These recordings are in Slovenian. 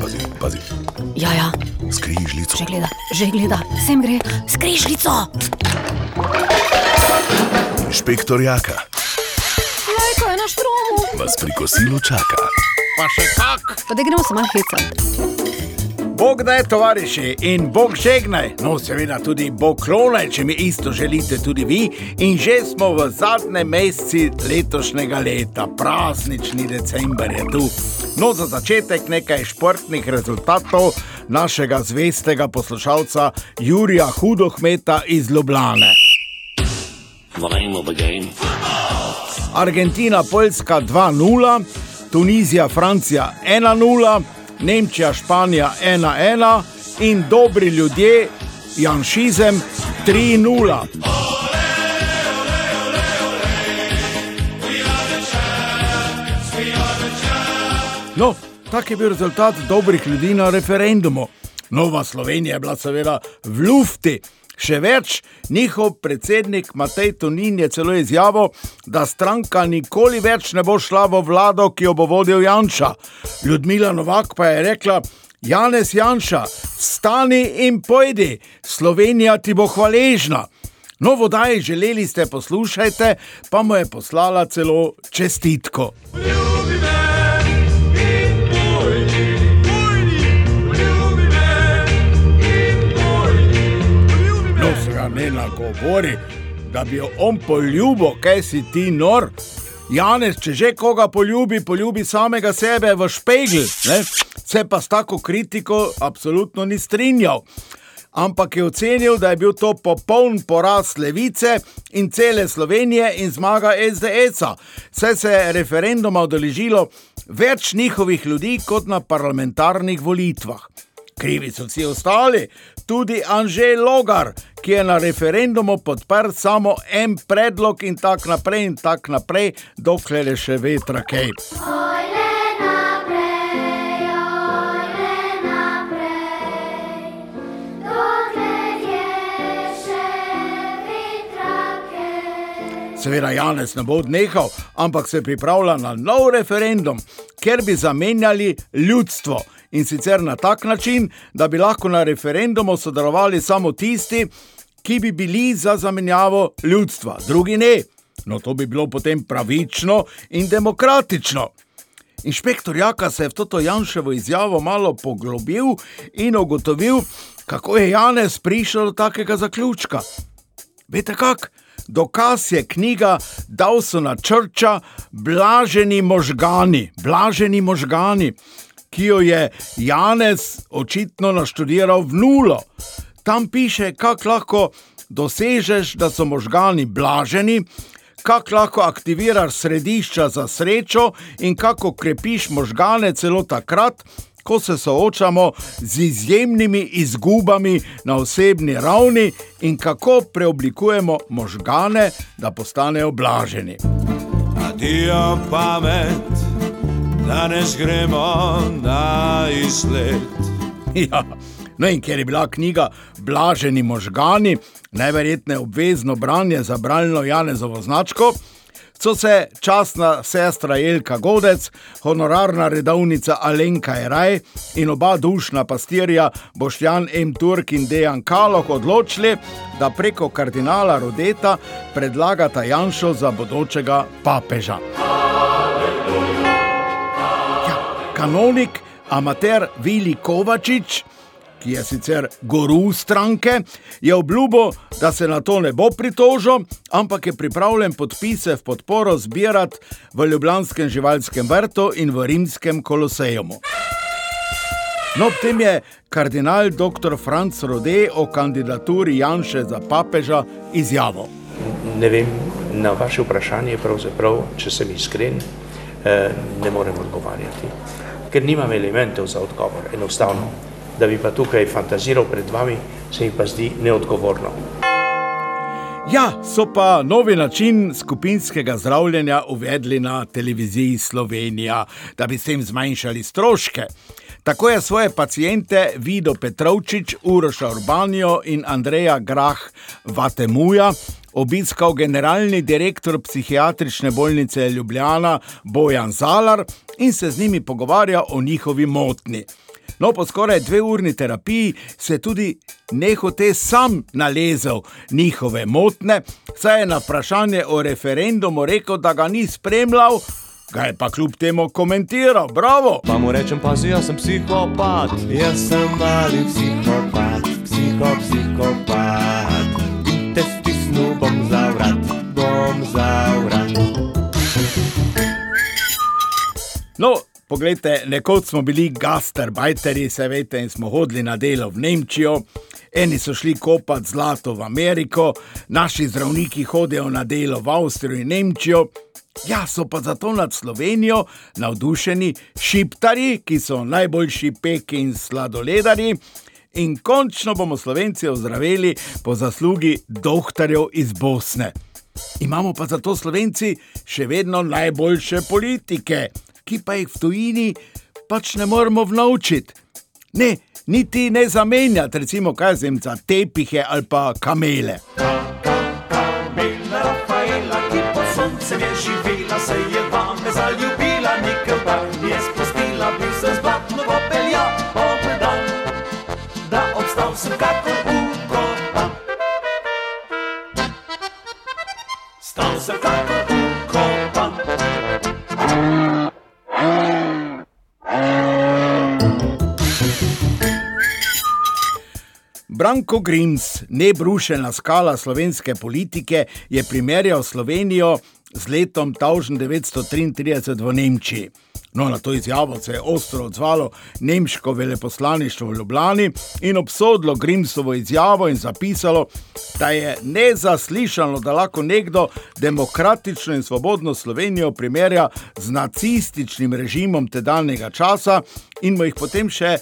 Pazi, pazi, Ja, ja, skrižljico. že gleda, že gleda, sem gre, skrižljico. Inšpektor Jaka Lajko je na štromu. vas pri kosilu čaka. Pa še kak. Pa da gremo se malo hecati. Bog da je tovariši in Bog žegnaj, no seveda tudi Bog klonaj, če mi isto želite tudi vi. In že smo v zadnjem mesecu letošnjega leta, praznični december je tu. No, za začetek nekaj športnih rezultatov našega zvestega poslušalca Jurija Hudohmeta iz Ljubljane. Game. Argentina, Poljska 2-0, Tunizija, Francija 1-0, Nemčija, Španija 1-1 in dobri ljudje, Janšizem 3-0. No, tak je bil rezultat dobrih ljudi na referendumu. Nova Slovenija je bila seveda v lufti. Še več, njihov predsednik Matej Tonin je celo izjavil, da stranka nikoli več ne bo šla v vlado, ki jo bo vodil Janša. Ljudmila Novak pa je rekla: Janez Janša, stani in pojdi, Slovenija ti bo hvaležna. No, vodaj, želeli ste poslušajte, pa mu je poslala celo čestitko. No, se ga ne nagovori, da bi jo on poljubil, kaj si ti nor. Janez, če že koga poljubi, poljubi samega sebe v špegl. Ne? Se pa s tako kritiko absolutno ni strinjal. Ampak je ocenil, da je bil to popoln poraz levice in cele Slovenije in zmaga SDS-a. Vse se je referenduma odeležilo več njihovih ljudi kot na parlamentarnih volitvah. Krivi so vsi ostali, tudi Anžel Logar, ki je na referendumu podprl samo en predlog in tako naprej in tako naprej, dokler je še vetra kaj. Seveda Janez ne bo odnehal, ampak se pripravlja na nov referendum, ker bi zamenjali ljudstvo. In sicer na tak način, da bi lahko na referendumu sodelovali samo tisti, ki bi bili za zamenjavo ljudstva, drugi ne. No, to bi bilo potem pravično in demokratično. Inšpektor Jaka se je v to Janševo izjavo malo poglobil in ugotovil, kako je Janez prišel do takega zaključka. Veste kak? Dokaz je knjiga Dawsona Churcha Blaženi možgani, blaženi možgani, ki jo je Janez očitno naštudiral v nulo. Tam piše, kako lahko dosežeš, da so možgani blaženi, kako lahko aktiviraš središča za srečo in kako krepiš možgane celo takrat, ko se soočamo z izjemnimi izgubami na osebni ravni in kako preoblikujemo možgane, da postanejo blaženi. Adijo pamet, danes gremo na izlet. Ja. No, in ker je bila knjiga Blaženi možgani, najverjetneje obvezno branje za bralno Janezovo značko, so se časna sestra Jelka Godec, honorarna redovnica Alenka Eraj in oba dušna pastirja Boštjan M. Turk in Dejan Kaloh odločili, da preko kardinala Rodeta predlagata Janšo za bodočega papeža. Kanonik, amater Vili Kovačič, ki je sicer guru stranke, je obljubil, da se na to ne bo pritožil, ampak je pripravljen podpise v podporo zbirati v Ljubljanskem živalskem vrtu in v rimskem kolosejumu. No, ob tem je kardinal dr. Franz Rode o kandidaturi Janše za papeža izjavil. Ne vem, na vaše vprašanje, če sem iskren, eh, ne morem odgovarjati, ker nimam elementov za odgovor. Enostavno, da bi pa tukaj fantaziral pred vami, se mi pa zdi neodgovorno. Ja, so pa novi način skupinskega zdravljenja uvedli na televiziji Slovenija, da bi s tem zmanjšali stroške. Tako je svoje pacijente Vido Petrovčič, Uroša Urbanijo in Andreja Grah Vatemuja obiskal generalni direktor psihiatrične bolnice Ljubljana Bojan Zalar in se z njimi pogovarjal o njihovi motni. No, po skoraj dveurni terapiji se je tudi nehote sam nalezel njihove motne, saj je na vprašanje o referendumu rekel, da ga ni spremljal, ga je pa kljub temu komentiral. Bravo! Pa mu rečem, pazi, jaz sem psihopat. Jaz sem mali psihopat, psiho, psihopat. In te No, poglejte, nekoč smo bili gastarbajteri, se veste, in smo hodili na delo v Nemčijo. Eni so šli kopati zlato v Ameriko, naši zdravniki hodijo na delo v Avstrijo in Nemčijo. Ja, so pa zato nad Slovenijo navdušeni šiptari, ki so najboljši peki in sladoledari. In končno bomo Slovenci ozdravili po zaslugi doktorjev iz Bosne. Imamo pa zato Slovenci še vedno najboljše politike, ki pa jih v tujini pač ne moremo vnaučiti. Ne, niti ne zamenjati, recimo, kaj zem za tepihe ali pa kamele. Kamila Rafaela, ki po soncem je živela, se je vame zaljubila, nekaj pa je spustila, bi se zblatno popelja, povedal, da obstal sem kakor ukopan. Stal sem kakor Branko Grims, nebrušena skala slovenske politike, je primerjal Slovenijo z letom 1933 v Nemčiji. No, na to izjavo se je ostro odzvalo nemško veleposlaništvo v Ljubljani in obsodilo Grimsovo izjavo in zapisalo, da je nezaslišano, da lahko nekdo demokratično in svobodno Slovenijo primerja z nacističnim režimom tedanjega časa in mu jih potem še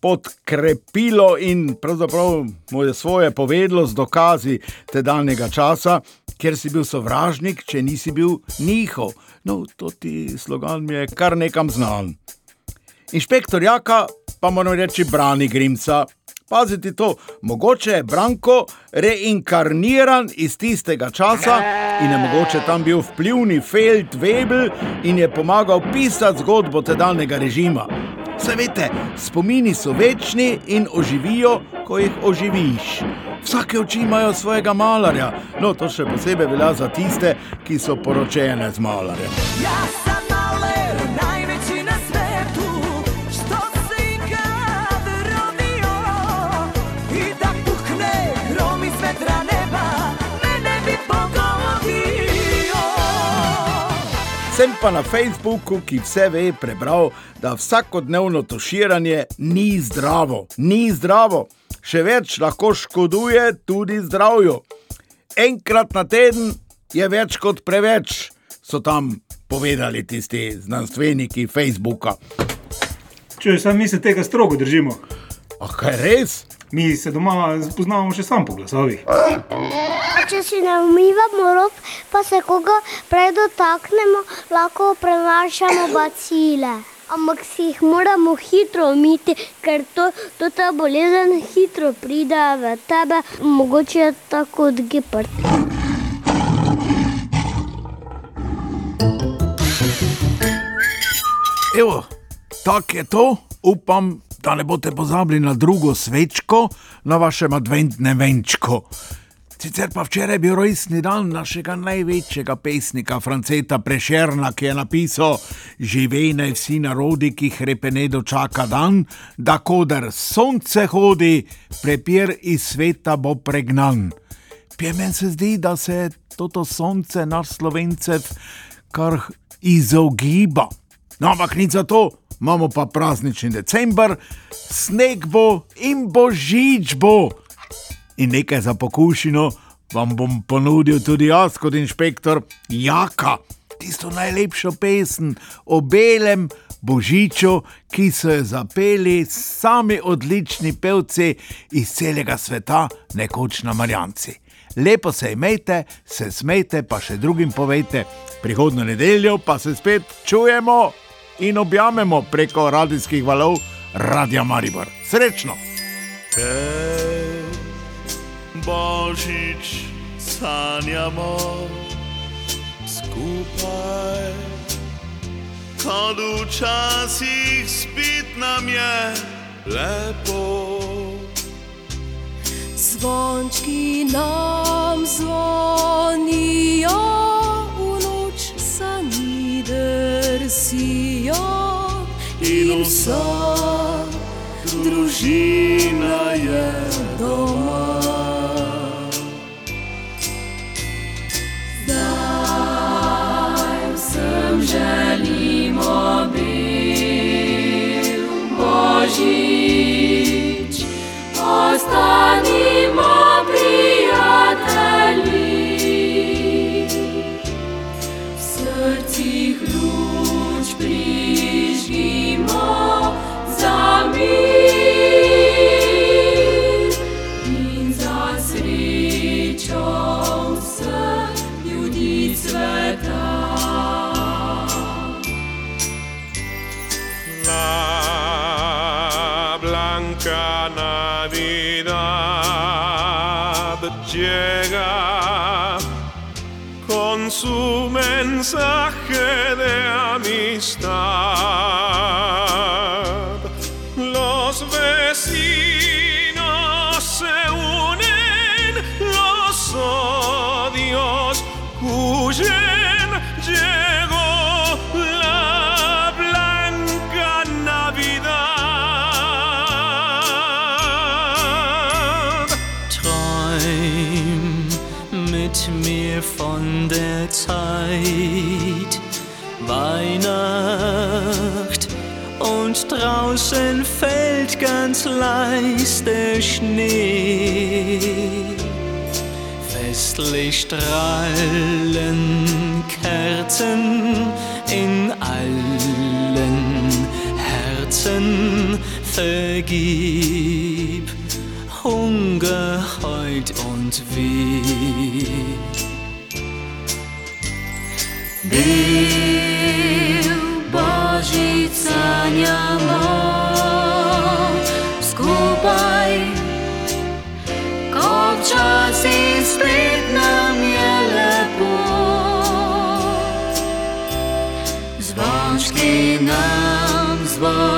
podkrepilo in pravzaprav mu je svoje povedalo z dokazi tedanjega časa, ker si bil sovražnik, če nisi bil njihov. No, to ti slogan mi je kar nekam znan. Inšpektor Jaka pa moram reči, brani Grimca. Pazite to, mogoče je Branko reinkarniran iz tistega časa in je mogoče tam bil vplivni Feld Webel in je pomagal pisati zgodbo tedanjega režima. Saj veste, spomini so večni in oživijo, ko jih oživiš. Vsake oči imajo svojega malarja, no to še posebej velja za tiste, ki so poročene z malarjem. Ja Sem pa na Facebooku, ki vse ve, prebral, da vsakodnevno toširanje ni zdravo, ni zdravo, še več lahko škoduje tudi zdravju. Enkrat na teden je več kot preveč, so tam povedali tisti znanstveniki Facebooka. Če sami se tega strogo držimo, Ah, kaj res? mi se doma spoznavamo še sam po glasovih. Če si ne umivamo rok, pa se koga prej dotaknemo, lahko prenašamo bacile. Ampak si jih moramo hitro umiti, ker to, to ta bolezen hitro pride v tebe, mogoče je tako kot gepard. Evo, tako je to. Upam, da ne boste pozabili na drugo svečko, na vašem adventnem venčku. Sicer pa včeraj je bil rojstni dan našega največjega pesnika, Franceta Prešerna, ki je napisal: Živej naj vsi narodi, ki hrepene dočaka dan, da koder sonce hodi, prepir iz sveta bo pregnan. Pje meni se zdi, da se toto sonce naš slovencev kar izogiba. No, ampak nič za to, imamo pa praznični decembr, sneg bo in božič bo. In nekaj za pokušino vam bom ponudil tudi jaz, kot inšpektor Jaka, tisto najlepšo pesem o belem božiču, ki so jo zapeli sami odlični pevci iz celega sveta, nekoč na Marjanci. Lepo se imejte, se smejte, pa še drugim povejte. Prihodno nedeljo pa se spet čujemo in objamemo preko radijskih valov Radia Maribor. Srečno! Božič sanjamo skupaj. Kad včasih spet nam je lepo. Zvončki nam zvonijo, v noč sani drsijo in vsa družina je doma. Mensaje de amistad. Mit mir von der Zeit. Weihnacht und draußen fällt ganz leis der Schnee. Festlich strahlen Kerzen in allen Herzen. Vergib Hunger heut und weh. Bil Božič sanjamo skupaj, ko včasih spet nam je lepo. Zvončki nam zvonijo,